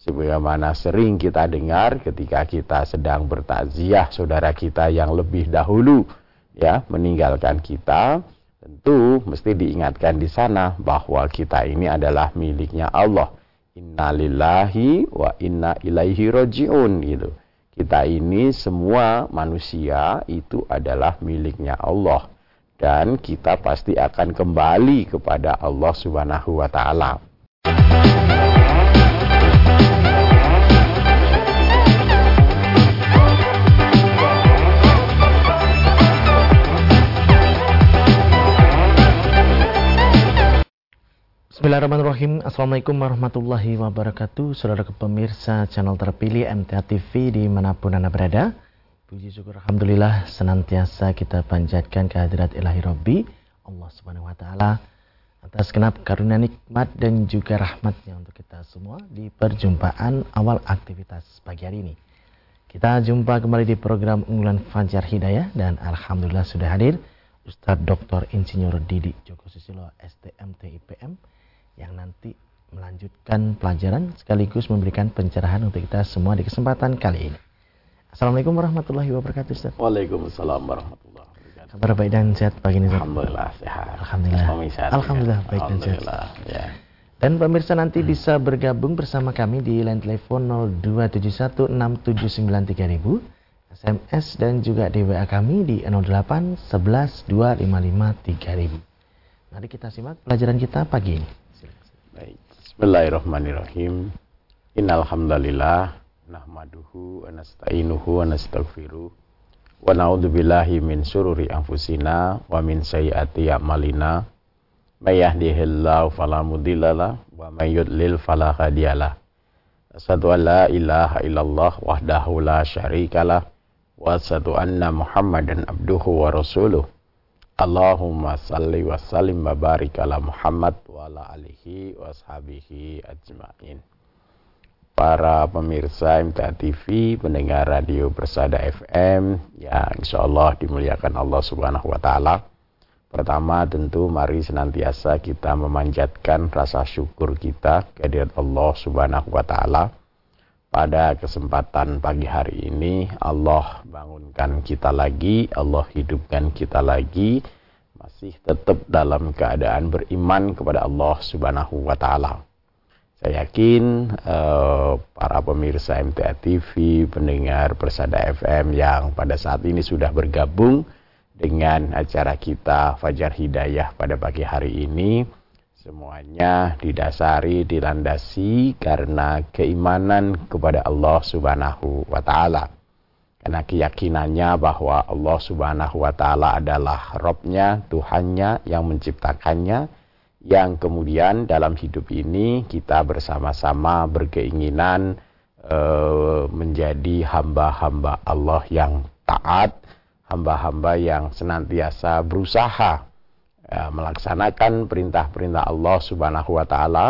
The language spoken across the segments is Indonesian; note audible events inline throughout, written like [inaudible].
sebagaimana sering kita dengar ketika kita sedang bertakziah saudara kita yang lebih dahulu ya meninggalkan kita tentu mesti diingatkan di sana bahwa kita ini adalah miliknya Allah. Innalillahi wa inna ilaihi rojiun gitu. Kita ini semua manusia itu adalah miliknya Allah. Dan kita pasti akan kembali kepada Allah Subhanahu wa taala. Bismillahirrahmanirrahim. Assalamualaikum warahmatullahi wabarakatuh. Saudara pemirsa channel terpilih MTA TV di mana pun anda berada Puji syukur Alhamdulillah senantiasa kita panjatkan kehadirat ilahi Rabbi Allah subhanahu wa ta'ala Atas kenap karunia nikmat dan juga rahmatnya untuk kita semua Di perjumpaan awal aktivitas pagi hari ini. Kita jumpa kembali di program unggulan Fajar Hidayah Dan Alhamdulillah sudah hadir Ustadz Dr. Insinyur Didi Joko Susilo STMT IPM yang nanti melanjutkan pelajaran sekaligus memberikan pencerahan untuk kita semua di kesempatan kali ini. Assalamualaikum warahmatullahi wabarakatuh Ustaz. Waalaikumsalam warahmatullahi wabarakatuh. Kabar baik dan sehat pagi ini Ustaz? Alhamdulillah sehat. Alhamdulillah. sehat, Alhamdulillah baik dan sehat. Ya. Dan pemirsa nanti hmm. bisa bergabung bersama kami di line telepon 02716793000, SMS dan juga di WA kami di 08 11 Mari kita simak pelajaran kita pagi ini. Baik. Bismillahirrahmanirrahim. Innal hamdalillah nahmaduhu wa nasta'inuhu wa nastaghfiruh wa na'udzubillahi min syururi anfusina wa min sayyiati a'malina. May yahdihillahu fala mudhillalah wa may yudlil fala hadiyalah. Asyhadu an la ilaha illallah wahdahu la syarikalah wa asyhadu anna Muhammadan abduhu wa rasuluh. Allahumma salli wa sallim wa barik ala Muhammad wa ala alihi wa sahabihi ajma'in. Para pemirsa MTA TV, pendengar radio Bersada FM, yang insya Allah dimuliakan Allah Subhanahu wa Ta'ala. Pertama, tentu mari senantiasa kita memanjatkan rasa syukur kita kehadirat Allah Subhanahu wa Ta'ala pada kesempatan pagi hari ini Allah bangunkan kita lagi, Allah hidupkan kita lagi, masih tetap dalam keadaan beriman kepada Allah Subhanahu wa taala. Saya yakin uh, para pemirsa MTA TV, pendengar Persada FM yang pada saat ini sudah bergabung dengan acara kita Fajar Hidayah pada pagi hari ini Semuanya didasari, dilandasi karena keimanan kepada Allah Subhanahu wa taala. Karena keyakinannya bahwa Allah Subhanahu wa taala adalah Robnya, Tuhannya yang menciptakannya, yang kemudian dalam hidup ini kita bersama-sama berkeinginan e, menjadi hamba-hamba Allah yang taat, hamba-hamba yang senantiasa berusaha melaksanakan perintah-perintah Allah Subhanahu wa taala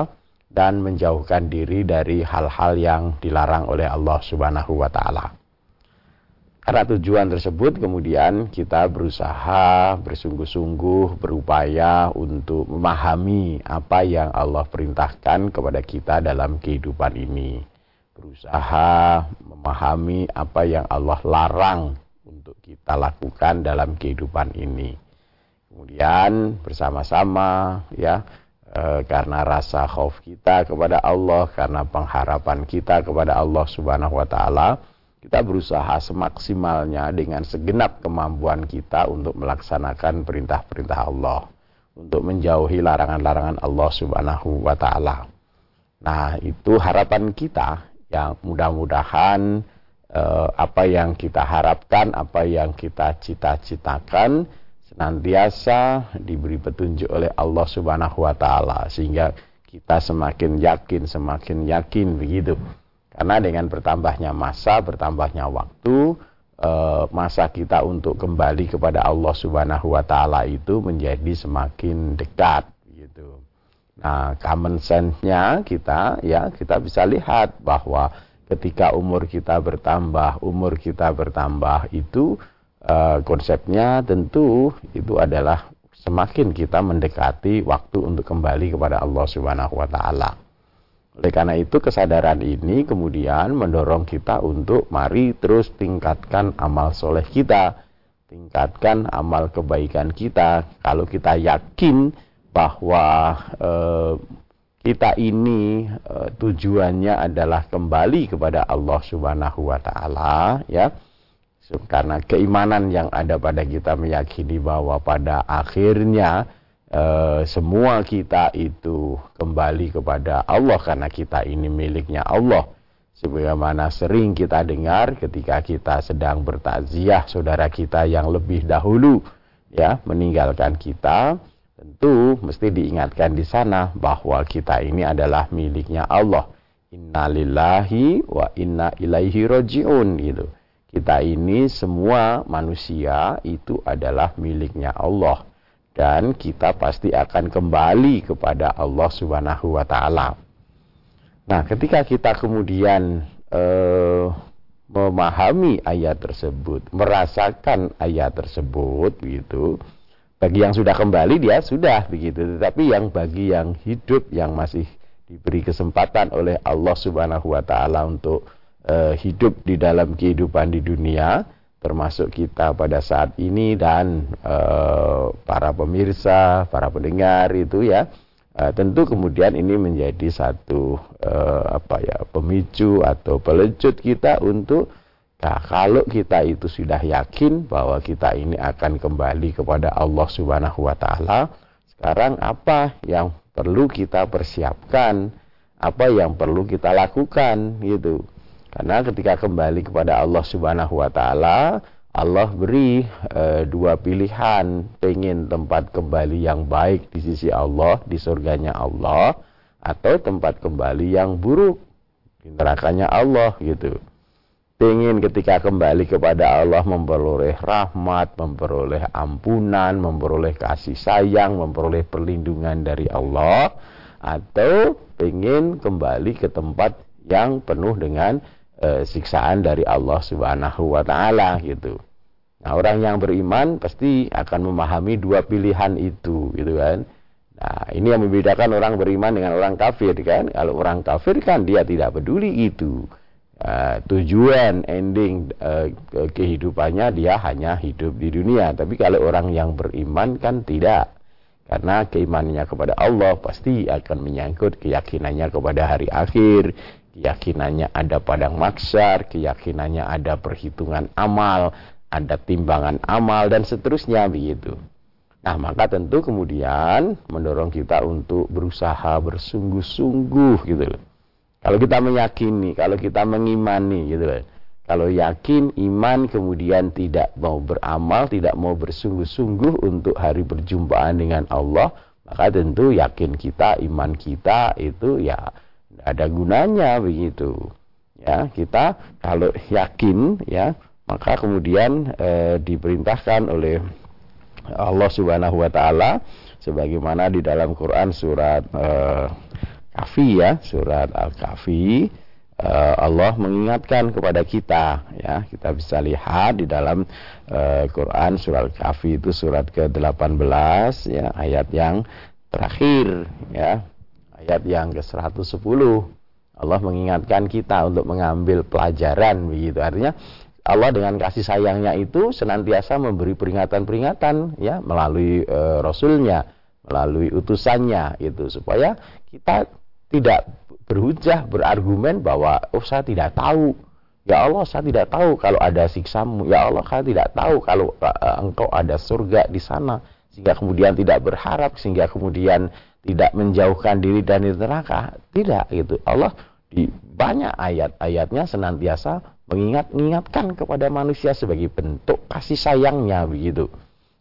dan menjauhkan diri dari hal-hal yang dilarang oleh Allah Subhanahu wa taala. Karena tujuan tersebut kemudian kita berusaha bersungguh-sungguh berupaya untuk memahami apa yang Allah perintahkan kepada kita dalam kehidupan ini. Berusaha memahami apa yang Allah larang untuk kita lakukan dalam kehidupan ini Kemudian bersama-sama ya e, karena rasa khauf kita kepada Allah, karena pengharapan kita kepada Allah Subhanahu wa taala, kita berusaha semaksimalnya dengan segenap kemampuan kita untuk melaksanakan perintah-perintah Allah, untuk menjauhi larangan-larangan Allah Subhanahu wa taala. Nah, itu harapan kita yang mudah-mudahan eh, apa yang kita harapkan, apa yang kita cita-citakan senantiasa diberi petunjuk oleh Allah Subhanahu wa taala sehingga kita semakin yakin semakin yakin begitu. Karena dengan bertambahnya masa, bertambahnya waktu, eh, masa kita untuk kembali kepada Allah Subhanahu wa taala itu menjadi semakin dekat begitu. Nah, common sense-nya kita ya kita bisa lihat bahwa ketika umur kita bertambah, umur kita bertambah itu uh, konsepnya tentu itu adalah semakin kita mendekati waktu untuk kembali kepada Allah Subhanahu wa taala. Oleh karena itu kesadaran ini kemudian mendorong kita untuk mari terus tingkatkan amal soleh kita, tingkatkan amal kebaikan kita. Kalau kita yakin bahwa eh, kita ini eh, tujuannya adalah kembali kepada Allah Subhanahu wa taala ya. Karena keimanan yang ada pada kita meyakini bahwa pada akhirnya Eh, semua kita itu kembali kepada Allah karena kita ini miliknya Allah. Sebagaimana sering kita dengar ketika kita sedang bertakziah saudara kita yang lebih dahulu ya meninggalkan kita, tentu mesti diingatkan di sana bahwa kita ini adalah miliknya Allah. Innalillahi wa inna ilaihi rojiun gitu. Kita ini semua manusia itu adalah miliknya Allah dan kita pasti akan kembali kepada Allah Subhanahu wa taala. Nah, ketika kita kemudian eh, memahami ayat tersebut, merasakan ayat tersebut begitu, bagi yang sudah kembali dia sudah begitu, tetapi yang bagi yang hidup yang masih diberi kesempatan oleh Allah Subhanahu wa taala untuk eh, hidup di dalam kehidupan di dunia, termasuk kita pada saat ini dan uh, para pemirsa, para pendengar itu ya. Uh, tentu kemudian ini menjadi satu uh, apa ya pemicu atau pelecut kita untuk nah, kalau kita itu sudah yakin bahwa kita ini akan kembali kepada Allah Subhanahu wa taala, sekarang apa yang perlu kita persiapkan? Apa yang perlu kita lakukan gitu. Karena ketika kembali kepada Allah Subhanahu wa taala, Allah beri e, dua pilihan, pengen tempat kembali yang baik di sisi Allah, di surganya Allah, atau tempat kembali yang buruk di nerakanya Allah gitu. Pengen ketika kembali kepada Allah memperoleh rahmat, memperoleh ampunan, memperoleh kasih sayang, memperoleh perlindungan dari Allah, atau pengen kembali ke tempat yang penuh dengan e, siksaan dari Allah Subhanahu wa taala gitu. Nah, orang yang beriman pasti akan memahami dua pilihan itu gitu kan. Nah, ini yang membedakan orang beriman dengan orang kafir kan. Kalau orang kafir kan dia tidak peduli itu. Uh, tujuan ending uh, kehidupannya dia hanya hidup di dunia. Tapi kalau orang yang beriman kan tidak. Karena keimanannya kepada Allah pasti akan menyangkut keyakinannya kepada hari akhir, keyakinannya ada padang maksar, keyakinannya ada perhitungan amal, ada timbangan amal dan seterusnya begitu. Nah, maka tentu kemudian mendorong kita untuk berusaha bersungguh-sungguh gitu loh. Kalau kita meyakini, kalau kita mengimani gitu loh. Kalau yakin, iman, kemudian tidak mau beramal, tidak mau bersungguh-sungguh untuk hari perjumpaan dengan Allah, maka tentu yakin kita, iman kita itu ya ada gunanya begitu. Ya kita kalau yakin ya maka kemudian e, diperintahkan oleh Allah Subhanahu wa taala sebagaimana di dalam Quran surat e, Kafi ya surat Al-Kafi e, Allah mengingatkan kepada kita ya. Kita bisa lihat di dalam e, Quran surat Al-Kafi itu surat ke-18 ya ayat yang terakhir ya ayat yang ke-110. Allah mengingatkan kita untuk mengambil pelajaran begitu. Artinya Allah dengan kasih sayangnya itu senantiasa memberi peringatan-peringatan ya melalui e, rasulnya melalui utusannya itu supaya kita tidak berhujah berargumen bahwa oh saya tidak tahu. Ya Allah saya tidak tahu kalau ada siksamu. Ya Allah saya tidak tahu kalau uh, engkau ada surga di sana. Sehingga kemudian tidak berharap sehingga kemudian tidak menjauhkan diri dari neraka tidak gitu. Allah di banyak ayat-ayatnya senantiasa mengingat-ingatkan kepada manusia sebagai bentuk kasih sayangnya begitu.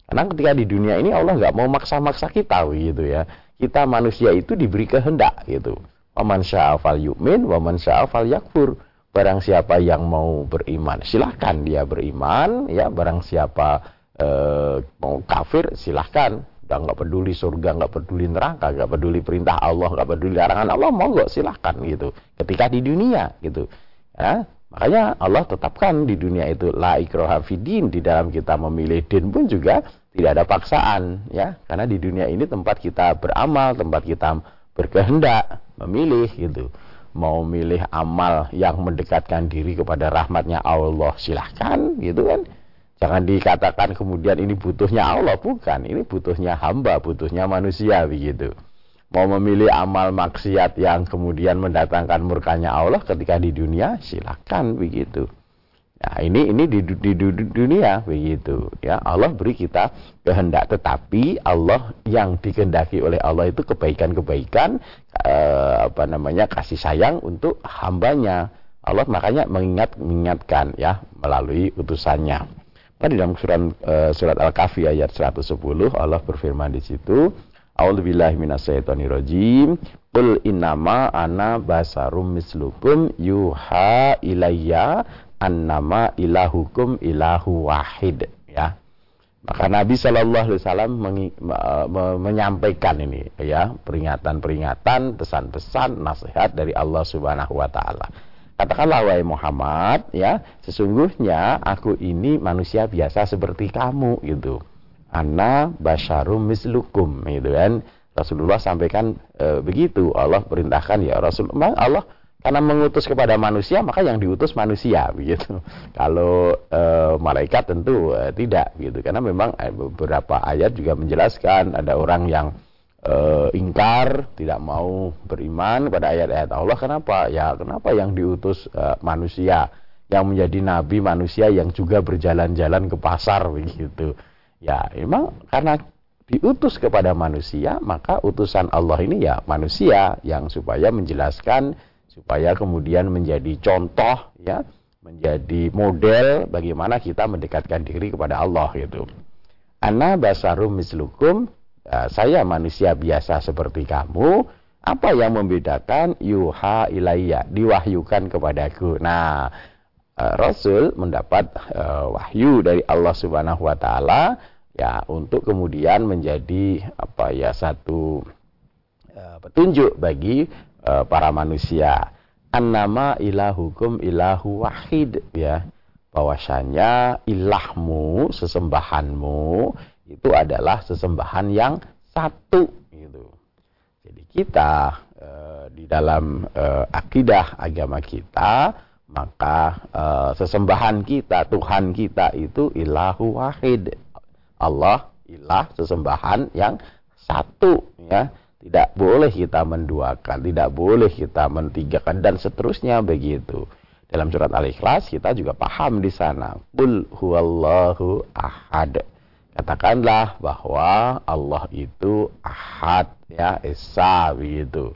Karena ketika di dunia ini Allah nggak mau maksa-maksa kita begitu ya. Kita manusia itu diberi kehendak gitu. Waman sya'afal yu'min waman sya'afal yakfur barang siapa yang mau beriman silahkan dia beriman. Ya barang siapa eh, mau kafir silahkan udah nggak peduli surga nggak peduli neraka nggak peduli perintah Allah nggak peduli larangan Allah mau nggak silahkan gitu. Ketika di dunia gitu. Ya makanya Allah tetapkan di dunia itu la ikroha fidin di dalam kita memilih din pun juga tidak ada paksaan ya. Karena di dunia ini tempat kita beramal tempat kita berkehendak memilih gitu. Mau milih amal yang mendekatkan diri kepada rahmatnya Allah silahkan gitu kan jangan dikatakan kemudian ini butuhnya Allah bukan ini butuhnya hamba butuhnya manusia begitu mau memilih amal maksiat yang kemudian mendatangkan murkanya Allah ketika di dunia silahkan begitu Nah, ini ini di, di, di, di dunia begitu ya. Allah beri kita kehendak tetapi Allah yang dikehendaki oleh Allah itu kebaikan-kebaikan eh, apa namanya kasih sayang untuk hambanya. Allah makanya mengingat mengingatkan ya melalui utusannya. Pada dalam surat eh, surat Al-Kahfi ayat 110 Allah berfirman di situ A'udzubillahi minasyaitonirrajim. Qul innama ana basarum mislukum yuha ilayya annama ilahukum ilahu wahid. Ya. Maka Nabi Shallallahu Alaihi Wasallam menyampaikan ini ya peringatan-peringatan pesan-pesan nasihat dari Allah Subhanahu Wa Taala katakanlah wahai Muhammad ya sesungguhnya aku ini manusia biasa seperti kamu gitu. Ana basyarum mislukum gitu kan. Rasulullah sampaikan e, begitu. Allah perintahkan ya Rasulullah Allah karena mengutus kepada manusia maka yang diutus manusia [laughs] begitu. Kalau e, malaikat tentu e, tidak gitu. Karena memang e, beberapa ayat juga menjelaskan ada orang yang e, ingkar tidak mau beriman pada ayat-ayat Allah. Kenapa? Ya kenapa yang diutus e, manusia? Yang menjadi nabi manusia yang juga berjalan-jalan ke pasar [laughs] begitu. Ya memang karena diutus kepada manusia maka utusan Allah ini ya manusia yang supaya menjelaskan supaya kemudian menjadi contoh ya menjadi model bagaimana kita mendekatkan diri kepada Allah gitu. Ana basarum mislukum ya, saya manusia biasa seperti kamu apa yang membedakan yuha ilayya diwahyukan kepadaku nah uh, Rasul mendapat uh, wahyu dari Allah Subhanahu wa taala ya untuk kemudian menjadi apa ya satu uh, petunjuk bagi para manusia. Annama ilahukum ilahu wahid ya. Bahwasanya ilahmu, sesembahanmu itu adalah sesembahan yang satu gitu. Jadi kita uh, di dalam uh, akidah agama kita maka uh, sesembahan kita, Tuhan kita itu ilahu wahid. Allah ilah sesembahan yang satu ya tidak boleh kita menduakan, tidak boleh kita mentigakan dan seterusnya begitu. Dalam surat Al-Ikhlas kita juga paham di sana. Qul huwallahu ahad. Katakanlah bahwa Allah itu ahad ya esa begitu.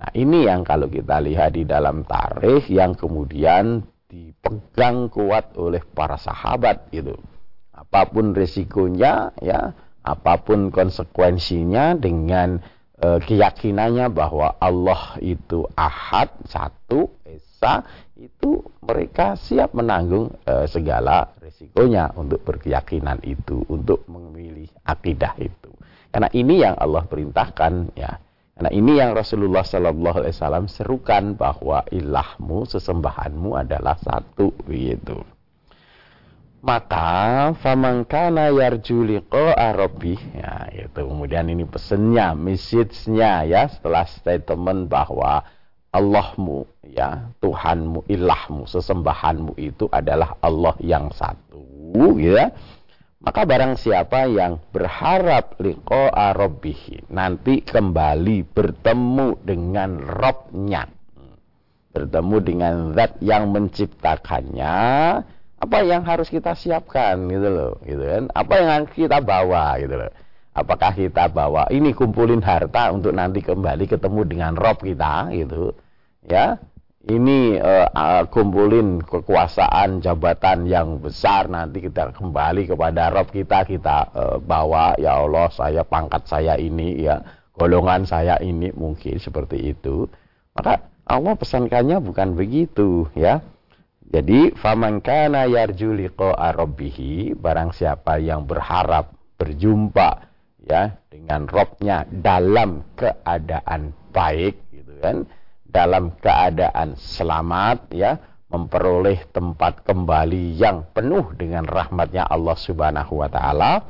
Nah, ini yang kalau kita lihat di dalam tarikh yang kemudian dipegang kuat oleh para sahabat gitu. Apa pun resikonya ya, apa pun konsekuensinya dengan e, keyakinannya bahwa Allah itu ahad satu esa itu mereka siap menanggung e, segala resikonya untuk berkeyakinan itu untuk memilih akidah itu. Karena ini yang Allah perintahkan ya. Karena ini yang Rasulullah Sallallahu Alaihi Wasallam serukan bahwa ilahmu sesembahanmu adalah satu begitu. Maka famangkana yarju liqa'a rabbih ya itu. Kemudian ini pesennya message-nya ya setelah statement bahwa Allahmu ya Tuhanmu ilahmu sesembahanmu itu adalah Allah yang satu ya. Maka barang siapa yang berharap liqa'a rabbih nanti kembali bertemu dengan Robnya bertemu dengan zat yang menciptakannya. Apa yang harus kita siapkan gitu loh gitu kan? Apa yang kita bawa gitu loh. Apakah kita bawa ini kumpulin harta untuk nanti kembali ketemu dengan Rob kita gitu ya ini uh, kumpulin kekuasaan jabatan yang besar. Nanti kita kembali kepada Rob kita kita uh, bawa ya Allah saya pangkat saya ini ya. Golongan saya ini mungkin seperti itu. Maka Allah pesankannya bukan begitu ya. Jadi faman kana yarju liqa'a barang siapa yang berharap berjumpa ya dengan Robnya dalam keadaan baik gitu kan dalam keadaan selamat ya memperoleh tempat kembali yang penuh dengan rahmatnya Allah Subhanahu wa taala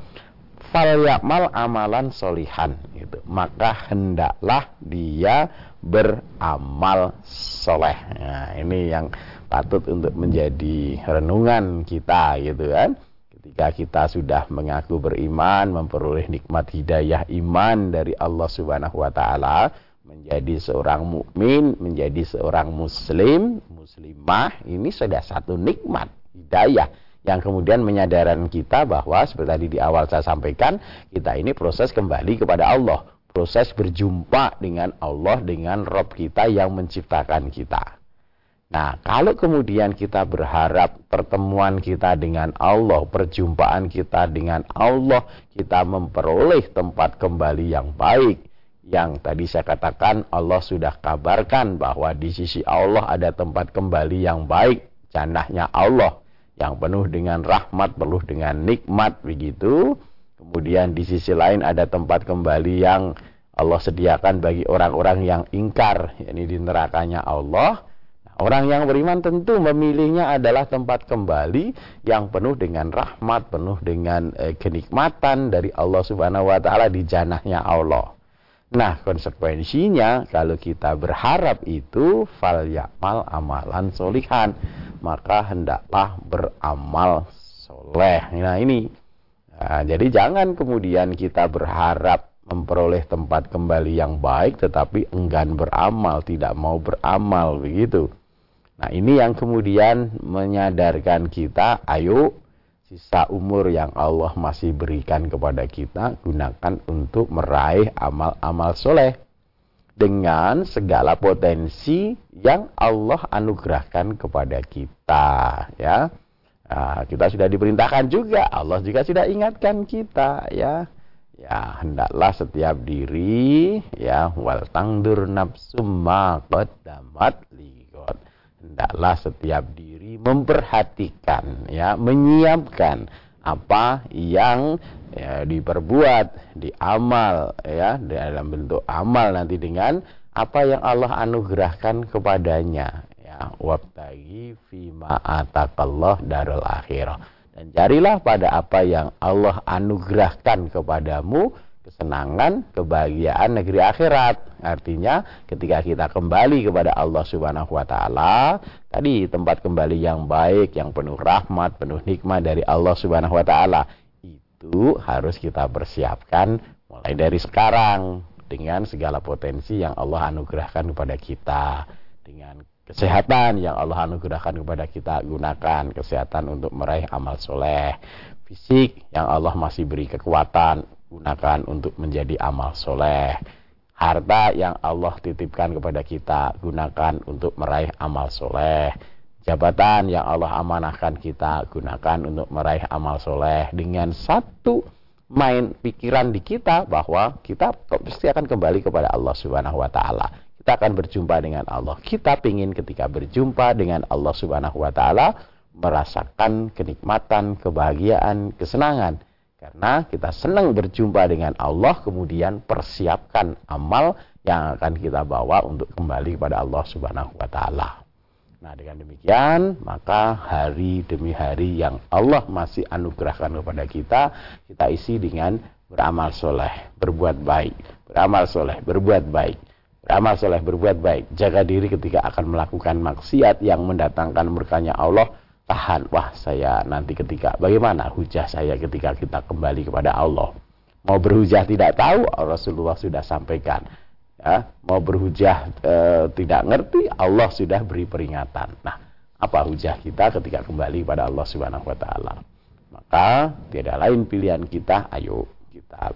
falyamal amalan solihan gitu. Maka hendaklah dia beramal soleh. Nah, ini yang patut untuk menjadi renungan kita gitu kan. Ketika kita sudah mengaku beriman, memperoleh nikmat hidayah iman dari Allah Subhanahu wa taala, menjadi seorang mukmin, menjadi seorang muslim, muslimah, ini sudah satu nikmat hidayah. Yang kemudian menyadarkan kita bahwa seperti tadi di awal saya sampaikan kita ini proses kembali kepada Allah. Proses berjumpa dengan Allah dengan Rob kita yang menciptakan kita. Nah kalau kemudian kita berharap pertemuan kita dengan Allah perjumpaan kita dengan Allah kita memperoleh tempat kembali yang baik yang tadi saya katakan Allah sudah kabarkan bahwa di sisi Allah ada tempat kembali yang baik jannahnya Allah yang penuh dengan rahmat, penuh dengan nikmat begitu. Kemudian di sisi lain ada tempat kembali yang Allah sediakan bagi orang-orang yang ingkar, yakni di nerakanya Allah. Nah, orang yang beriman tentu memilihnya adalah tempat kembali yang penuh dengan rahmat, penuh dengan eh, kenikmatan dari Allah Subhanahu wa taala di janahnya Allah. Nah, konsekuensinya kalau kita berharap itu fal yakmal amalan solihan, maka hendaklah beramal soleh. Nah, ini. Nah, jadi jangan kemudian kita berharap memperoleh tempat kembali yang baik tetapi enggan beramal, tidak mau beramal begitu. Nah, ini yang kemudian menyadarkan kita, ayo sisa umur yang Allah masih berikan kepada kita gunakan untuk meraih amal-amal soleh. Dengan segala potensi yang Allah anugerahkan kepada kita ya. Nah, kita sudah diperintahkan juga Allah juga sudah ingatkan kita ya. Ya hendaklah setiap diri ya wal tangdur nafsum ma qaddamat ligot hendaklah setiap diri memperhatikan ya menyiapkan apa yang ya, diperbuat diamal ya dalam bentuk amal nanti dengan apa yang Allah anugerahkan kepadanya ya. Wabtagi fima atakallah darul akhirah. Dan carilah pada apa yang Allah anugerahkan kepadamu kesenangan, kebahagiaan negeri akhirat. Artinya ketika kita kembali kepada Allah Subhanahu wa taala, tadi tempat kembali yang baik, yang penuh rahmat, penuh nikmat dari Allah Subhanahu wa taala, itu harus kita persiapkan mulai dari sekarang dengan segala potensi yang Allah anugerahkan kepada kita dengan kesehatan yang Allah anugerahkan kepada kita gunakan kesehatan untuk meraih amal soleh fisik yang Allah masih beri kekuatan gunakan untuk menjadi amal soleh. Harta yang Allah titipkan kepada kita, gunakan untuk meraih amal soleh. Jabatan yang Allah amanahkan kita, gunakan untuk meraih amal soleh. Dengan satu main pikiran di kita bahwa kita pasti akan kembali kepada Allah Subhanahu wa taala. Kita akan berjumpa dengan Allah. Kita ingin ketika berjumpa dengan Allah Subhanahu wa taala merasakan kenikmatan, kebahagiaan, kesenangan karena kita senang berjumpa dengan Allah, kemudian persiapkan amal yang akan kita bawa untuk kembali kepada Allah Subhanahu wa taala. Nah, dengan demikian, maka hari demi hari yang Allah masih anugerahkan kepada kita, kita isi dengan beramal soleh, berbuat baik, beramal soleh, berbuat baik, beramal soleh, berbuat baik. Jaga diri ketika akan melakukan maksiat yang mendatangkan murkanya Allah, tahan wah saya nanti ketika bagaimana hujah saya ketika kita kembali kepada Allah? Mau berhujah tidak tahu? Rasulullah sudah sampaikan ya. Mau berhujah e, tidak ngerti? Allah sudah beri peringatan. Nah apa hujah kita ketika kembali kepada Allah Subhanahu wa taala? Maka tidak lain pilihan kita ayo kita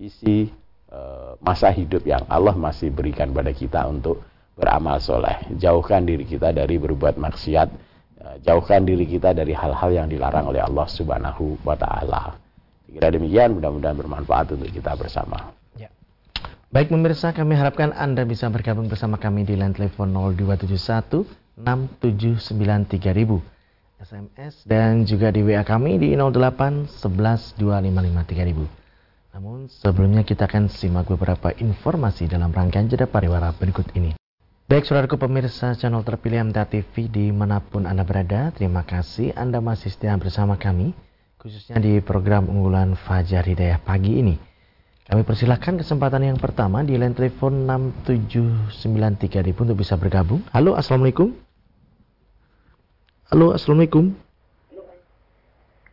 isi e, masa hidup yang Allah masih berikan pada kita untuk beramal soleh. Jauhkan diri kita dari berbuat maksiat jauhkan diri kita dari hal-hal yang dilarang oleh Allah Subhanahu wa taala. Kira demikian mudah-mudahan bermanfaat untuk kita bersama. Ya. Baik pemirsa, kami harapkan Anda bisa bergabung bersama kami di line telepon 0271 679 SMS dan juga di WA kami di 08 11 255 3000. Namun sebelumnya kita akan simak beberapa informasi dalam rangkaian jeda pariwara berikut ini. Baik saudaraku pemirsa channel terpilih MTA TV mana pun Anda berada, terima kasih Anda masih setia bersama kami khususnya di program unggulan Fajar Hidayah pagi ini. Kami persilahkan kesempatan yang pertama di line telepon 6793 di untuk bisa bergabung. Halo, Assalamualaikum. Halo, Assalamualaikum.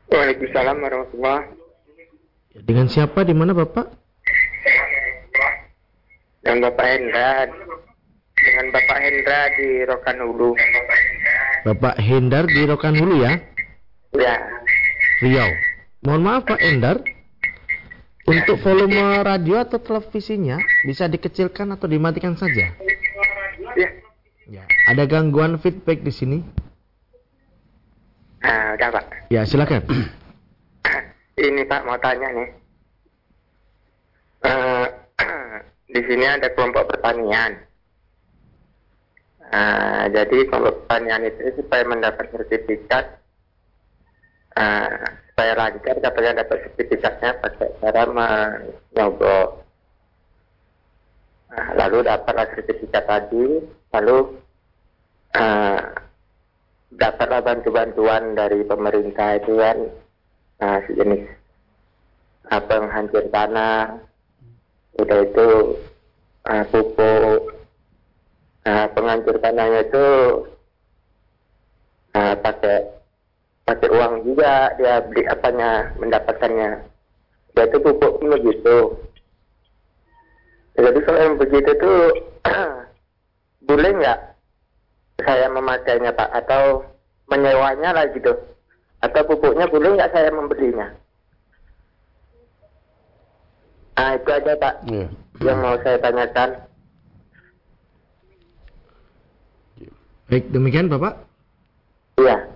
Waalaikumsalam warahmatullahi Dengan siapa di mana Bapak? Dengan Bapak Hendra. Dengan Bapak Hendra di Rokan Hulu. Bapak Hendar di Rokan Hulu ya, Ya. Riau. Mohon maaf Pak Hendar, untuk volume radio atau televisinya bisa dikecilkan atau dimatikan saja. Ya. Ya, ada gangguan feedback di sini. Nah, udah Pak. Ya, silakan. [clears throat] Ini Pak mau tanya nih. Eh, [clears throat] di sini ada kelompok pertanian. Eh, jadi kelompok pertanian itu supaya mendapat sertifikat, eh, supaya lancar katanya dapat sertifikatnya pakai cara menyogok. Nah, lalu dapatlah sertifikat tadi, lalu eh, dapatlah bantu-bantuan dari pemerintah itu kan nah, sejenis uh, penghancur tanah udah itu uh, pupuk nah, penghancur tanahnya itu uh, pakai pakai uang juga dia beli apanya mendapatkannya. Dia itu pupuk begitu jadi kalau yang begitu tuh [clears throat] boleh nggak saya memakainya pak? Atau menyewanya lah gitu. Atau pupuknya boleh nggak saya membelinya? Nah itu aja pak Ya. yang mau saya tanyakan Baik, demikian Bapak. iya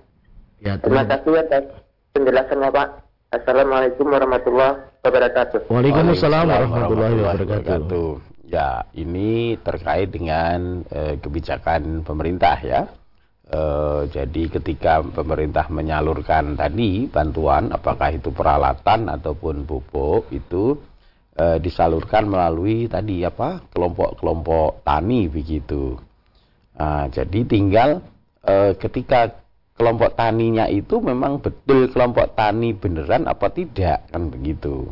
Ya, terima terima kasih atas penjelasannya pak assalamualaikum warahmatullahi wabarakatuh Waalaikumsalam warahmatullahi wabarakatuh. Ya, ini terkait dengan eh, kebijakan pemerintah ya. Eh, jadi ketika pemerintah menyalurkan tadi bantuan, apakah itu peralatan ataupun pupuk itu eh, disalurkan melalui tadi apa kelompok-kelompok tani begitu. Nah, jadi tinggal eh, ketika kelompok taninya itu memang betul kelompok tani beneran apa tidak kan begitu.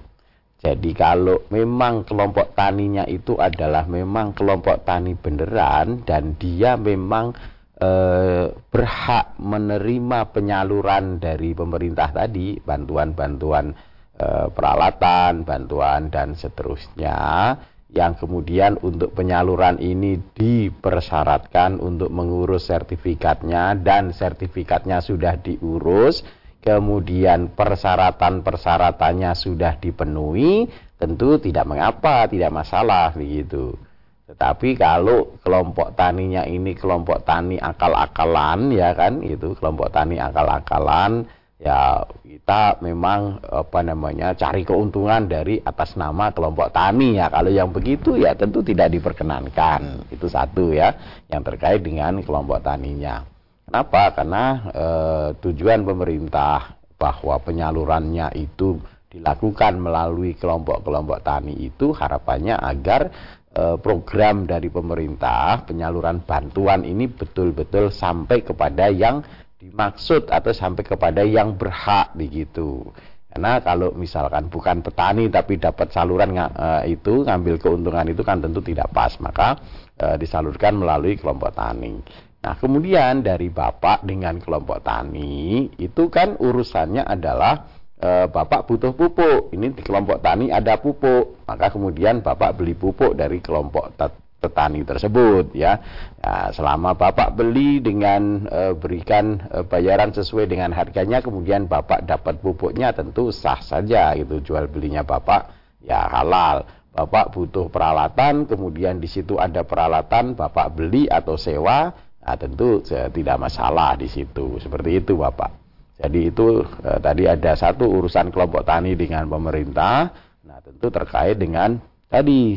Jadi kalau memang kelompok taninya itu adalah memang kelompok tani beneran dan dia memang eh, berhak menerima penyaluran dari pemerintah tadi, bantuan-bantuan eh, peralatan, bantuan dan seterusnya yang kemudian untuk penyaluran ini dipersyaratkan untuk mengurus sertifikatnya dan sertifikatnya sudah diurus kemudian persyaratan-persyaratannya sudah dipenuhi, tentu tidak mengapa, tidak masalah begitu. Tetapi kalau kelompok taninya ini kelompok tani akal-akalan ya kan, itu kelompok tani akal-akalan ya kita memang apa namanya cari keuntungan dari atas nama kelompok tani ya. Kalau yang begitu ya tentu tidak diperkenankan. Itu satu ya yang terkait dengan kelompok taninya. Kenapa? Karena eh, tujuan pemerintah bahwa penyalurannya itu dilakukan melalui kelompok-kelompok tani itu harapannya agar eh, program dari pemerintah penyaluran bantuan ini betul-betul sampai kepada yang dimaksud atau sampai kepada yang berhak begitu. Karena kalau misalkan bukan petani tapi dapat saluran eh, itu ngambil keuntungan itu kan tentu tidak pas, maka eh, disalurkan melalui kelompok tani. Nah, kemudian dari Bapak dengan kelompok tani itu kan urusannya adalah e, Bapak butuh pupuk. Ini di kelompok tani ada pupuk, maka kemudian Bapak beli pupuk dari kelompok petani tersebut ya. Nah, selama Bapak beli dengan e, berikan e, bayaran sesuai dengan harganya, kemudian Bapak dapat pupuknya tentu sah saja itu jual belinya Bapak ya halal. Bapak butuh peralatan, kemudian di situ ada peralatan, Bapak beli atau sewa, Nah, tentu tidak masalah di situ. Seperti itu, Bapak. Jadi itu eh, tadi ada satu urusan kelompok tani dengan pemerintah. Nah, tentu terkait dengan tadi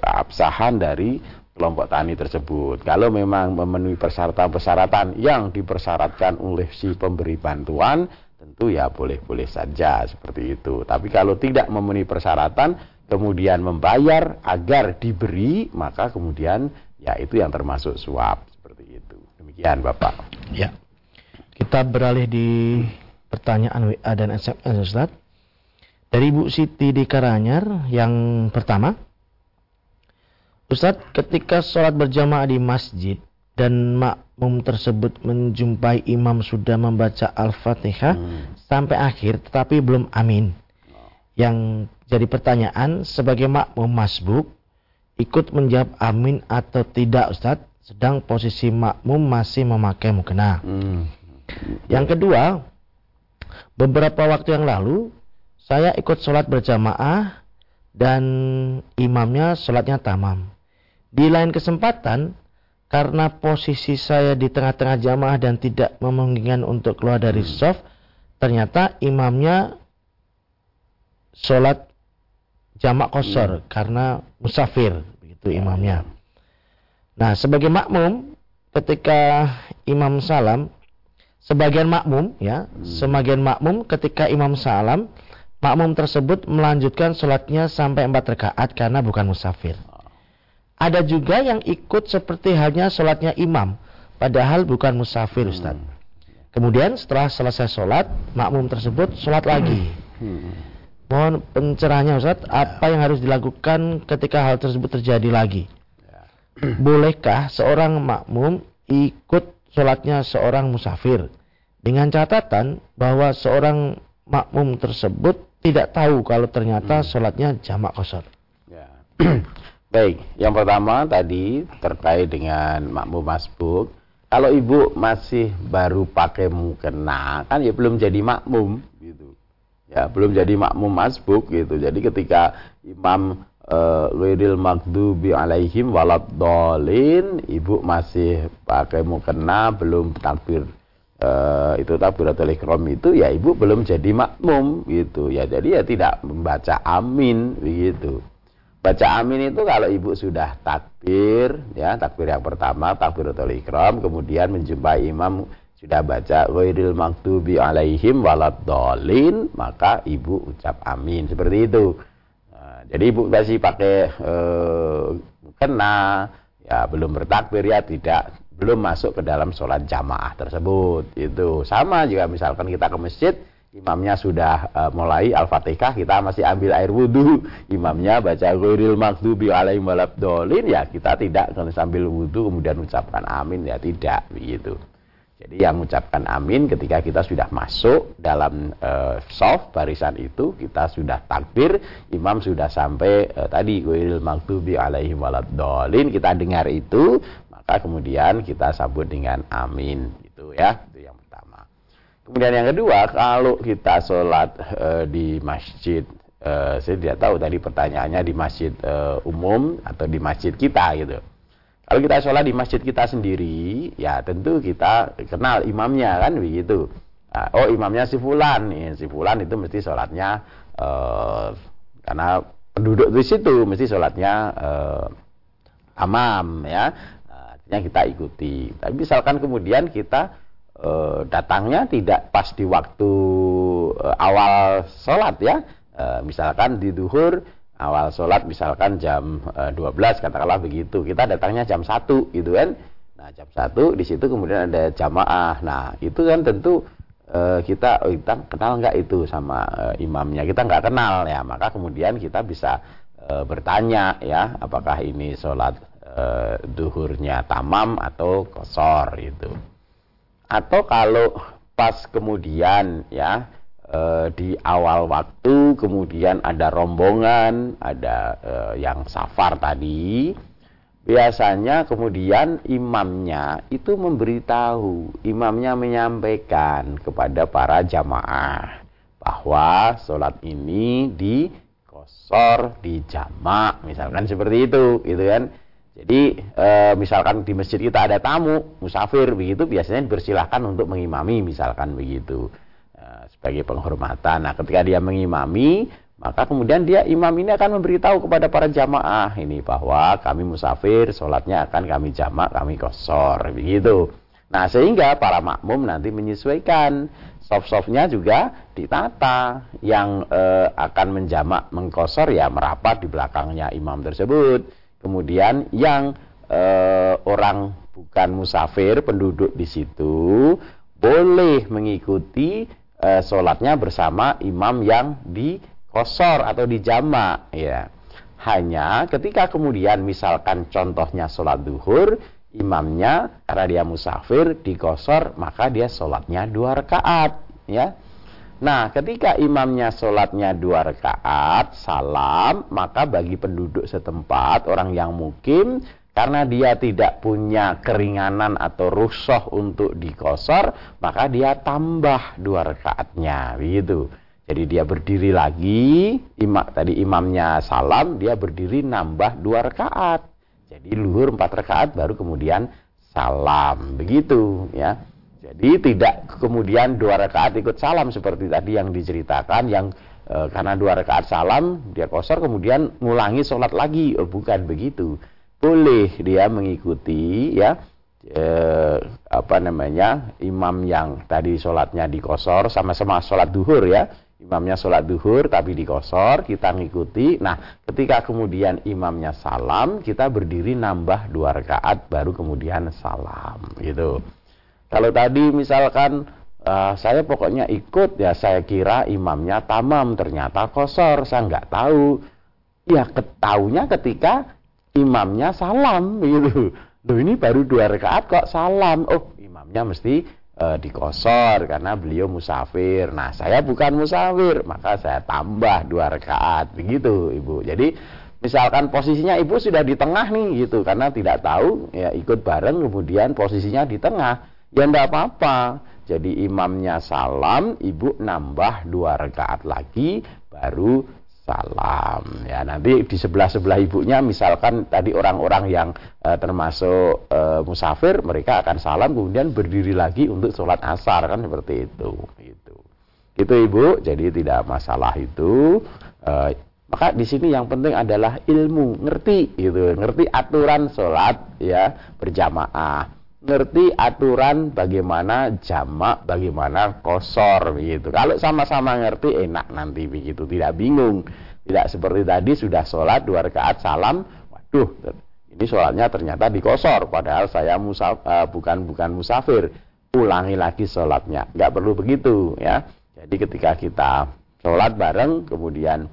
keabsahan dari kelompok tani tersebut. Kalau memang memenuhi persyaratan-persyaratan yang dipersyaratkan oleh si pemberi bantuan, tentu ya boleh-boleh saja seperti itu. Tapi kalau tidak memenuhi persyaratan, kemudian membayar agar diberi, maka kemudian ya itu yang termasuk suap seperti itu. Demikian Bapak. Ya. Kita beralih di pertanyaan WA dan SMS Ustaz. Dari Bu Siti di Karanyar yang pertama. Ustadz, ketika sholat berjamaah di masjid dan makmum tersebut menjumpai imam sudah membaca Al-Fatihah hmm. sampai akhir tetapi belum amin. Yang jadi pertanyaan, sebagai makmum masbuk, ikut menjawab amin atau tidak Ustadz, sedang posisi makmum masih memakai mukena. Hmm. Yang kedua, beberapa waktu yang lalu, saya ikut sholat berjamaah dan imamnya sholatnya tamam. Di lain kesempatan, karena posisi saya di tengah-tengah jamaah dan tidak memungkinkan untuk keluar dari hmm. soft, ternyata imamnya sholat jamak kosor hmm. karena musafir, begitu imamnya. Nah, sebagai makmum, ketika imam salam, sebagian makmum, ya, hmm. sebagian makmum ketika imam salam, makmum tersebut melanjutkan sholatnya sampai empat rakaat karena bukan musafir. Ada juga yang ikut seperti halnya sholatnya imam, padahal bukan musafir Ustaz. Hmm. Kemudian setelah selesai sholat, makmum tersebut sholat lagi. Hmm. Mohon pencerahannya Ustaz, apa yang harus dilakukan ketika hal tersebut terjadi lagi? Ya. Bolehkah seorang makmum ikut sholatnya seorang musafir? Dengan catatan bahwa seorang makmum tersebut tidak tahu kalau ternyata hmm. sholatnya jamak kosor. Ya. [clears throat] Baik, yang pertama tadi terkait dengan makmum masbuk. Kalau ibu masih baru pakai mukena, kan ya belum jadi makmum gitu. Ya, belum jadi makmum masbuk gitu. Jadi ketika imam Wiril uh, Magdubi alaihim dolin, ibu masih pakai mukena, belum takbir uh, itu takbiratul ihram itu ya ibu belum jadi makmum gitu. Ya jadi ya tidak membaca amin begitu. Baca amin itu kalau ibu sudah takbir, ya takbir yang pertama, takbiratul ikram, kemudian menjumpai imam sudah baca ghairil maktubi alaihim dolin, maka ibu ucap amin seperti itu. Nah, jadi ibu masih pakai eh, kena, ya belum bertakbir ya tidak belum masuk ke dalam sholat jamaah tersebut. Itu sama juga misalkan kita ke masjid imamnya sudah uh, mulai Al-Fatihah, kita masih ambil air wudhu, imamnya baca ghairil maghdubi alaihim dolin, ya kita tidak sambil wudhu kemudian ucapkan amin, ya tidak begitu. Jadi yang mengucapkan amin ketika kita sudah masuk dalam uh, soft barisan itu, kita sudah takbir, imam sudah sampai uh, tadi ghairil maghdubi alaihim dolin, kita dengar itu, maka kemudian kita sambut dengan amin gitu ya. Kemudian yang kedua, kalau kita sholat e, di masjid, e, saya tidak tahu tadi pertanyaannya di masjid e, umum atau di masjid kita gitu. Kalau kita sholat di masjid kita sendiri, ya tentu kita kenal imamnya kan begitu. Nah, oh imamnya si fulan, nih si fulan itu mesti sholatnya e, karena penduduk di situ mesti sholatnya e, amam ya. Artinya kita ikuti. Tapi misalkan kemudian kita e, datangnya tidak pas di waktu e, awal sholat ya. E, misalkan di duhur awal sholat misalkan jam e, 12 katakanlah begitu. Kita datangnya jam 1 gitu kan. Nah jam 1 di situ kemudian ada jamaah. Nah itu kan tentu e, kita oh, kita kenal nggak itu sama e, imamnya? Kita nggak kenal ya. Maka kemudian kita bisa bertanya ya apakah ini sholat e, duhurnya tamam atau kosor itu atau kalau pas kemudian ya e, di awal waktu kemudian ada rombongan, ada e, yang safar tadi, biasanya kemudian imamnya itu memberitahu, imamnya menyampaikan kepada para jamaah bahwa sholat ini di kosor, di jamak, misalkan seperti itu, gitu kan. Jadi e, misalkan di masjid kita ada tamu, musafir begitu biasanya dipersilahkan untuk mengimami misalkan begitu e, sebagai penghormatan. Nah ketika dia mengimami maka kemudian dia imam ini akan memberitahu kepada para jamaah ini bahwa kami musafir, sholatnya akan kami jamak, kami kosor begitu. Nah sehingga para makmum nanti menyesuaikan soft-softnya juga ditata yang e, akan menjamak mengkosor ya merapat di belakangnya imam tersebut Kemudian yang eh, orang bukan musafir, penduduk di situ boleh mengikuti uh, sholatnya bersama imam yang di kosor atau di jama ya. Hanya ketika kemudian misalkan contohnya sholat duhur imamnya karena dia musafir di kosor maka dia sholatnya dua rakaat ya Nah, ketika imamnya sholatnya dua rakaat, salam, maka bagi penduduk setempat, orang yang mukim, karena dia tidak punya keringanan atau rusoh untuk dikosor, maka dia tambah dua rakaatnya, begitu. Jadi dia berdiri lagi, imam, tadi imamnya salam, dia berdiri nambah dua rakaat. Jadi luhur empat rakaat, baru kemudian salam, begitu ya. Jadi tidak kemudian dua rakaat ikut salam seperti tadi yang diceritakan yang e, karena dua rakaat salam dia kosor kemudian ngulangi sholat lagi. Oh, bukan begitu. Boleh dia mengikuti ya e, apa namanya imam yang tadi sholatnya dikosor sama-sama sholat duhur ya. Imamnya sholat duhur tapi dikosor kita ngikuti. Nah ketika kemudian imamnya salam kita berdiri nambah dua rakaat baru kemudian salam gitu kalau tadi misalkan uh, saya pokoknya ikut ya saya kira imamnya tamam ternyata kosor saya nggak tahu. Ya ketahunya ketika imamnya salam [laughs] gitu. Loh ini baru dua rakaat kok salam. Oh imamnya mesti uh, dikosor karena beliau musafir. Nah saya bukan musafir maka saya tambah dua rakaat begitu ibu. Jadi misalkan posisinya ibu sudah di tengah nih gitu karena tidak tahu ya ikut bareng kemudian posisinya di tengah Ya tidak apa-apa. Jadi imamnya salam, ibu nambah dua rakaat lagi, baru salam. Ya nanti di sebelah sebelah ibunya, misalkan tadi orang-orang yang e, termasuk e, musafir, mereka akan salam, kemudian berdiri lagi untuk sholat asar kan seperti itu. Itu, itu ibu. Jadi tidak masalah itu. E, maka di sini yang penting adalah ilmu, ngerti gitu, ngerti aturan sholat ya berjamaah ngerti aturan bagaimana jamak, bagaimana kosor begitu. Kalau sama-sama ngerti enak nanti begitu, tidak bingung. Tidak seperti tadi sudah sholat dua rakaat salam, waduh ini sholatnya ternyata dikosor, padahal saya musaf, uh, bukan bukan musafir. Ulangi lagi sholatnya, nggak perlu begitu ya. Jadi ketika kita sholat bareng, kemudian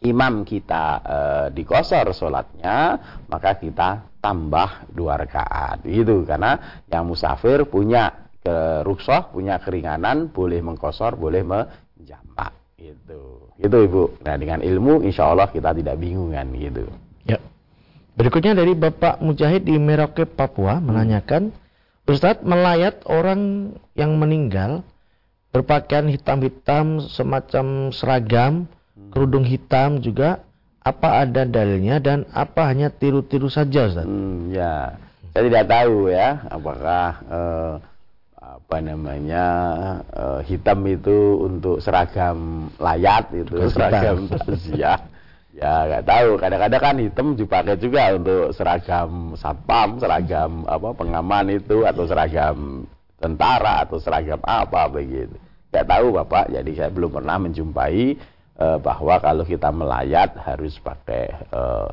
imam kita e, dikosor sholatnya, maka kita tambah dua rakaat. Itu karena yang musafir punya keruksoh, punya keringanan, boleh mengkosor, boleh menjamak. Itu, itu ibu. Nah dengan ilmu, insya Allah kita tidak bingungan gitu. Ya. Berikutnya dari Bapak Mujahid di Merauke, Papua menanyakan, Ustadz melayat orang yang meninggal berpakaian hitam-hitam semacam seragam kerudung hitam juga apa ada dalilnya dan apa hanya tiru-tiru saja Ustaz? Hmm, ya, saya tidak tahu ya apakah eh, apa namanya eh, hitam itu untuk seragam layat itu seragam ya ya nggak tahu. Kadang-kadang kan hitam dipakai juga untuk seragam satpam seragam apa pengaman itu atau seragam tentara atau seragam apa begitu. Nggak tahu bapak. Jadi saya belum pernah menjumpai eh, bahwa kalau kita melayat harus pakai eh,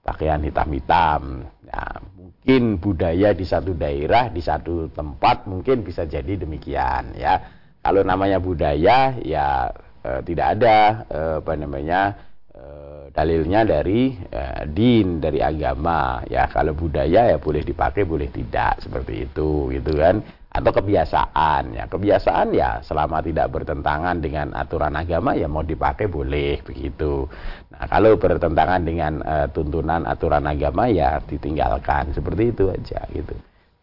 pakaian hitam-hitam. Ya, mungkin budaya di satu daerah, di satu tempat mungkin bisa jadi demikian ya. Kalau namanya budaya ya eh, tidak ada apa namanya dalilnya dari din dari agama ya. Kalau budaya ya boleh dipakai boleh tidak seperti itu gitu kan atau kebiasaan ya. Kebiasaan ya selama tidak bertentangan dengan aturan agama ya mau dipakai boleh begitu. Nah kalau bertentangan dengan uh, tuntunan aturan agama ya ditinggalkan. Seperti itu aja gitu.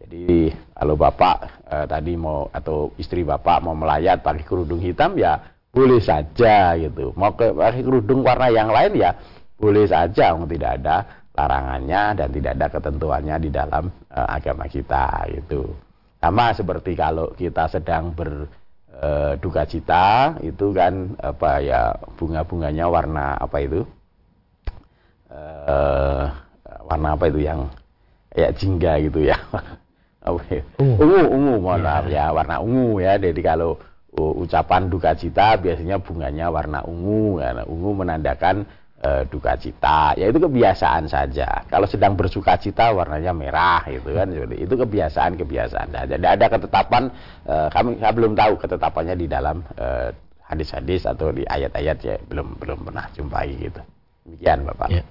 Jadi kalau bapak uh, tadi mau atau istri bapak mau melayat pakai kerudung hitam ya boleh saja gitu. Mau ke, pakai kerudung warna yang lain ya boleh saja. Tidak ada larangannya dan tidak ada ketentuannya di dalam uh, agama kita gitu sama seperti kalau kita sedang berduka e, cita itu kan apa ya bunga-bunganya warna apa itu? E, warna apa itu yang kayak jingga gitu ya. [laughs] Ya? ungu. Ungu mohon iya. maaf ya warna ungu ya. Jadi kalau ucapan duka cita biasanya bunganya warna ungu. Karena ungu menandakan eh, duka cita, ya itu kebiasaan saja. Kalau sedang bersuka cita warnanya merah gitu kan, itu kebiasaan-kebiasaan saja. Tidak ada ketetapan, eh, kami saya belum tahu ketetapannya di dalam eh, hadis-hadis atau di ayat-ayat ya belum belum pernah jumpai gitu. Demikian Bapak. Ya.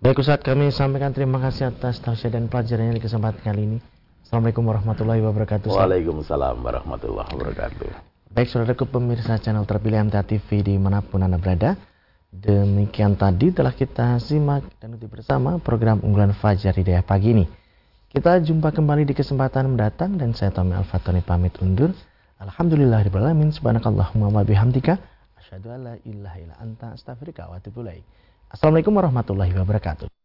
Baik Ustaz, kami sampaikan terima kasih atas tausiah dan pelajarannya di kesempatan kali ini. Assalamualaikum warahmatullahi wabarakatuh. Ustaz. Waalaikumsalam warahmatullahi wabarakatuh. Baik saudaraku pemirsa channel terpilih MTA TV di mana pun Anda berada. Demikian tadi telah kita simak dan ikuti bersama program unggulan Fajar Hidayah pagi ini. Kita jumpa kembali di kesempatan mendatang dan saya Tommy Al-Fatani pamit undur. Alhamdulillahirrahmanirrahim. Subhanakallahumma wa bihamdika. Asyhadu an la ilaha anta astaghfiruka wa. Assalamualaikum warahmatullahi wabarakatuh.